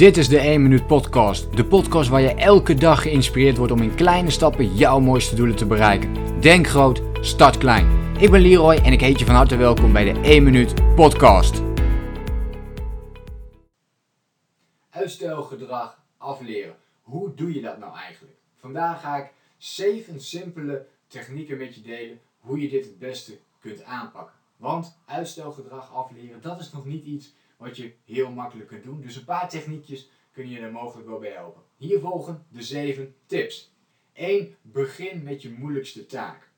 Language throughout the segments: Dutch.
Dit is de 1 Minuut Podcast. De podcast waar je elke dag geïnspireerd wordt om in kleine stappen jouw mooiste doelen te bereiken. Denk groot, start klein. Ik ben Leroy en ik heet je van harte welkom bij de 1 Minuut Podcast. Uitstelgedrag afleren. Hoe doe je dat nou eigenlijk? Vandaag ga ik 7 simpele technieken met je delen hoe je dit het beste kunt aanpakken. Want uitstelgedrag afleren, dat is nog niet iets wat je heel makkelijk kunt doen. Dus een paar techniekjes kunnen je er mogelijk wel bij helpen. Hier volgen de 7 tips. 1. Begin met je moeilijkste taak.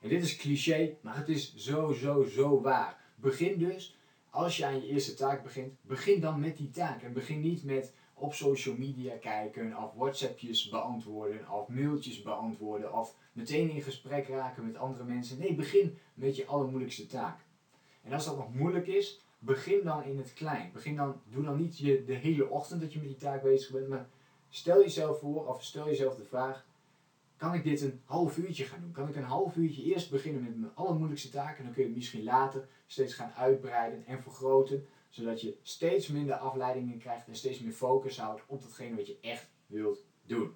En dit is cliché, maar het is zo, zo, zo waar. Begin dus, als je aan je eerste taak begint, begin dan met die taak. En begin niet met op social media kijken, of WhatsAppjes beantwoorden, of mailtjes beantwoorden, of meteen in gesprek raken met andere mensen. Nee, begin met je allermoeilijkste taak. En als dat nog moeilijk is, begin dan in het klein. Begin dan, doe dan niet je, de hele ochtend dat je met die taak bezig bent, maar stel jezelf voor, of stel jezelf de vraag, kan ik dit een half uurtje gaan doen? Kan ik een half uurtje eerst beginnen met mijn allermoeilijkste taak en dan kun je het misschien later steeds gaan uitbreiden en vergroten, zodat je steeds minder afleidingen krijgt en steeds meer focus houdt op datgene wat je echt wilt doen.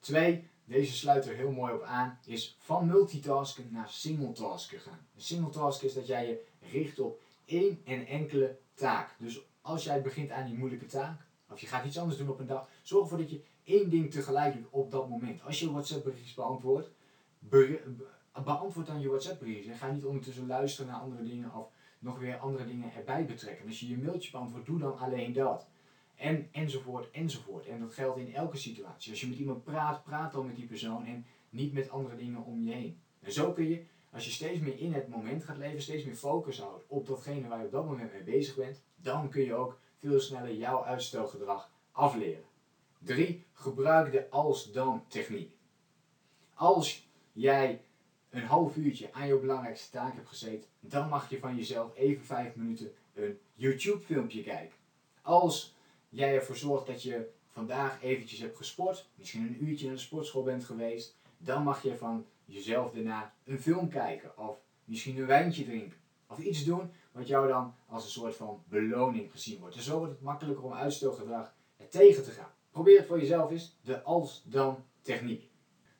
Twee, deze sluit er heel mooi op aan, is van multitasken naar singletasken gaan. Een singletask is dat jij je richt op één en enkele taak. Dus als jij begint aan die moeilijke taak, of je gaat iets anders doen op een dag, zorg ervoor dat je één ding tegelijk doet op dat moment. Als je WhatsApp berichtjes beantwoordt, beantwoord dan je WhatsApp berichtjes. En ga niet ondertussen luisteren naar andere dingen of nog weer andere dingen erbij betrekken. Als je je mailtje beantwoordt, doe dan alleen dat. En, enzovoort, enzovoort. En dat geldt in elke situatie. Als je met iemand praat, praat dan met die persoon en niet met andere dingen om je heen. En zo kun je als je steeds meer in het moment gaat leven, steeds meer focus houdt op datgene waar je op dat moment mee bezig bent, dan kun je ook veel sneller jouw uitstelgedrag afleren. 3. Gebruik de als-dan techniek. Als jij een half uurtje aan je belangrijkste taak hebt gezeten, dan mag je van jezelf even 5 minuten een YouTube filmpje kijken. Als jij ervoor zorgt dat je vandaag eventjes hebt gesport, misschien een uurtje naar de sportschool bent geweest, dan mag je van jezelf daarna een film kijken of misschien een wijntje drinken. Of iets doen wat jou dan als een soort van beloning gezien wordt. En zo wordt het makkelijker om uitstelgedrag tegen te gaan. Probeer het voor jezelf eens, de als-dan techniek.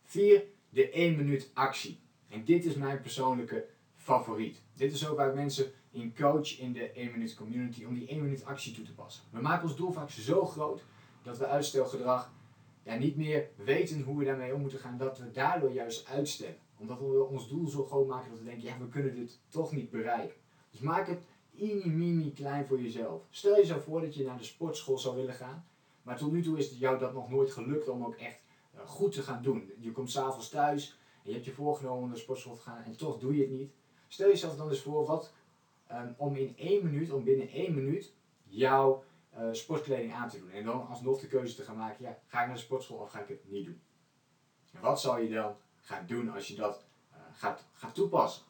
4. De 1 minuut actie. En dit is mijn persoonlijke favoriet. Dit is ook waar mensen in coach in de 1 minuut community om die 1 minuut actie toe te passen. We maken ons doel vaak zo groot dat we uitstelgedrag ja, niet meer weten hoe we daarmee om moeten gaan, dat we daardoor juist uitstellen. Omdat we ons doel zo groot maken dat we denken, ja, we kunnen dit toch niet bereiken. Dus maak het mini mini klein voor jezelf. Stel jezelf voor dat je naar de sportschool zou willen gaan, maar tot nu toe is het jou dat nog nooit gelukt om ook echt eh, goed te gaan doen. Je komt s'avonds thuis en je hebt je voorgenomen om naar de sportschool te gaan en toch doe je het niet. Stel jezelf dan eens voor wat, um, om in één minuut, om binnen één minuut, jouw uh, sportkleding aan te doen. En dan alsnog de keuze te gaan maken, ja, ga ik naar de sportschool of ga ik het niet doen? En wat zou je dan gaan doen als je dat uh, gaat, gaat toepassen?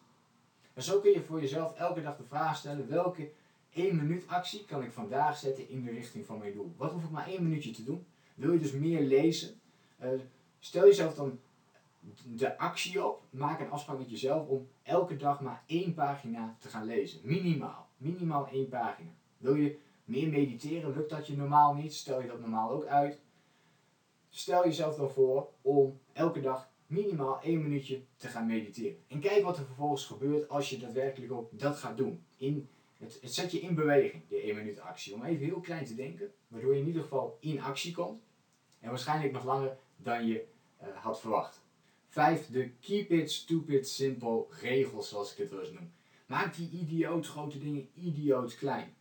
En zo kun je voor jezelf elke dag de vraag stellen, welke 1 minuut actie kan ik vandaag zetten in de richting van mijn doel? Wat hoef ik maar één minuutje te doen? Wil je dus meer lezen? Uh, stel jezelf dan de actie op. Maak een afspraak met jezelf om elke dag maar één pagina te gaan lezen. Minimaal. Minimaal één pagina. Wil je meer mediteren, lukt dat je normaal niet? Stel je dat normaal ook uit? Stel jezelf dan voor om elke dag minimaal één minuutje te gaan mediteren. En kijk wat er vervolgens gebeurt als je daadwerkelijk ook dat gaat doen. In, het, zet je in beweging, de 1 minuut actie. Om even heel klein te denken, waardoor je in ieder geval in actie komt. En waarschijnlijk nog langer dan je uh, had verwacht. Vijf, de keep it stupid simple regels zoals ik het wel eens noem. Maak die idioot grote dingen idioot klein.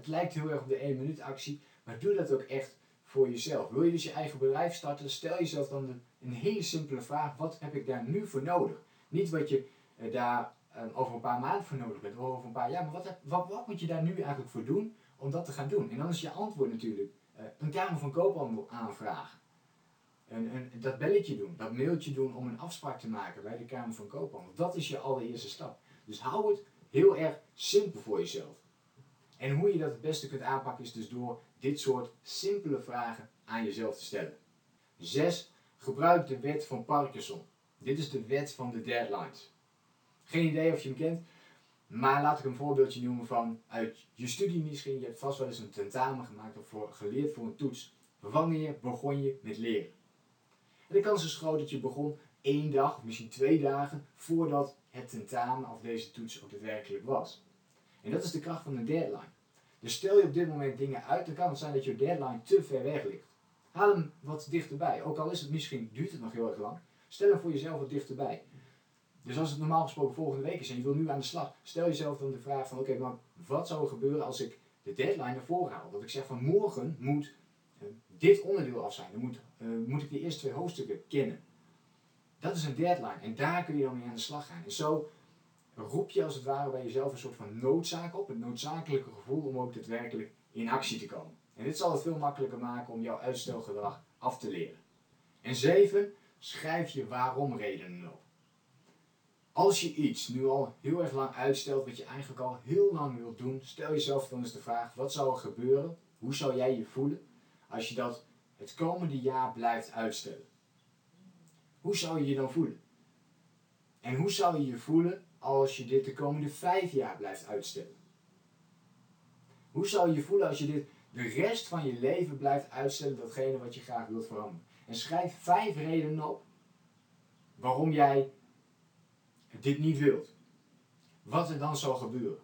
Het lijkt heel erg op de 1 minuut actie, maar doe dat ook echt voor jezelf. Wil je dus je eigen bedrijf starten, stel jezelf dan een hele simpele vraag: wat heb ik daar nu voor nodig? Niet wat je uh, daar uh, over een paar maanden voor nodig bent, of over een paar jaar, maar wat, wat, wat, moet je daar nu eigenlijk voor doen om dat te gaan doen? En dan is je antwoord natuurlijk uh, een Kamer van Koophandel aanvragen. En, en, dat belletje doen, dat mailtje doen om een afspraak te maken bij de Kamer van Koophandel. Dat is je allereerste stap. Dus hou het heel erg simpel voor jezelf. En hoe je dat het beste kunt aanpakken is dus door dit soort simpele vragen aan jezelf te stellen. 6. Gebruik de wet van Parkinson. Dit is de wet van de deadlines. Geen idee of je hem kent. Maar laat ik een voorbeeldje noemen van uit je studie misschien. Je hebt vast wel eens een tentamen gemaakt of voor, geleerd voor een toets. Wanneer begon je met leren? En de kans is groot dat je begon één dag of misschien twee dagen voordat het tentamen of deze toets ook daadwerkelijk was. En dat is de kracht van een deadline. Dus stel je op dit moment dingen uit, dan kan het zijn dat je deadline te ver weg ligt. Haal hem wat dichterbij. Ook al is het misschien, duurt het nog heel erg lang, stel hem voor jezelf wat dichterbij. Dus als het normaal gesproken volgende week is en je wil nu aan de slag, stel jezelf dan de vraag van oké, maar wat zou er gebeuren als ik de deadline ervoor haal? Dat ik zeg van morgen moet uh, dit onderdeel af zijn. Dan moet, uh, moet ik de eerste twee hoofdstukken kennen. Dat is een deadline en daar kun je dan mee aan de slag gaan. En zo roep je als het ware bij jezelf een soort van noodzaak op, het noodzakelijke gevoel om ook daadwerkelijk in actie te komen. En dit zal het veel makkelijker maken om jouw uitstelgedrag af te leren. En zeven, schrijf je waarom redenen op. Als je iets nu al heel erg lang uitstelt, wat je eigenlijk al heel lang wilt doen, stel jezelf dan eens de vraag: wat zou er gebeuren? Hoe zou jij je voelen als je dat het komende jaar blijft uitstellen? Hoe zou je je dan voelen? En hoe zou je je voelen als je dit de komende vijf jaar blijft uitstellen? Hoe zou je je voelen als je dit de rest van je leven blijft uitstellen, datgene wat je graag wilt veranderen? En schrijf vijf redenen op waarom jij dit niet wilt. Wat er dan zal gebeuren.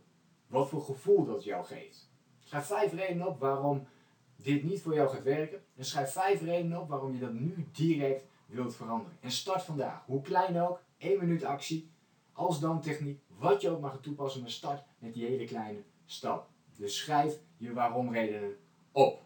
Wat voor gevoel dat jou geeft. Schrijf vijf redenen op waarom dit niet voor jou gaat werken. En schrijf vijf redenen op waarom je dat nu direct wilt veranderen. En start vandaag. Hoe klein ook. 1 minuut actie. Als dan techniek. Wat je ook mag toepassen. Maar start met die hele kleine stap. Dus schrijf je waarom redenen op.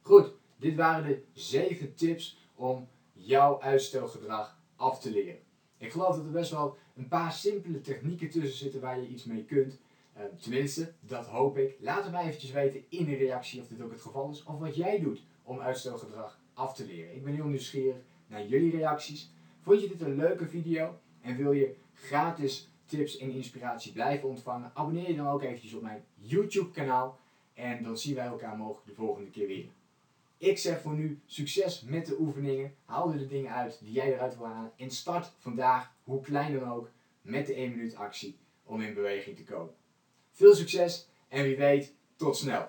Goed. Dit waren de 7 tips om jouw uitstelgedrag af te leren. Ik geloof dat er best wel een paar simpele technieken tussen zitten waar je iets mee kunt. Uh, tenminste, dat hoop ik. Laat het mij eventjes weten in een reactie of dit ook het geval is. Of wat jij doet om uitstelgedrag af te leren. Ik ben heel nieuwsgierig naar jullie reacties. Vond je dit een leuke video en wil je gratis tips en inspiratie blijven ontvangen? Abonneer je dan ook eventjes op mijn YouTube kanaal. En dan zien wij elkaar mogelijk de volgende keer weer. Ik zeg voor nu succes met de oefeningen. Haal er de dingen uit die jij eruit wil halen. En start vandaag, hoe klein dan ook, met de 1 minuut actie om in beweging te komen. Veel succes en wie weet, tot snel.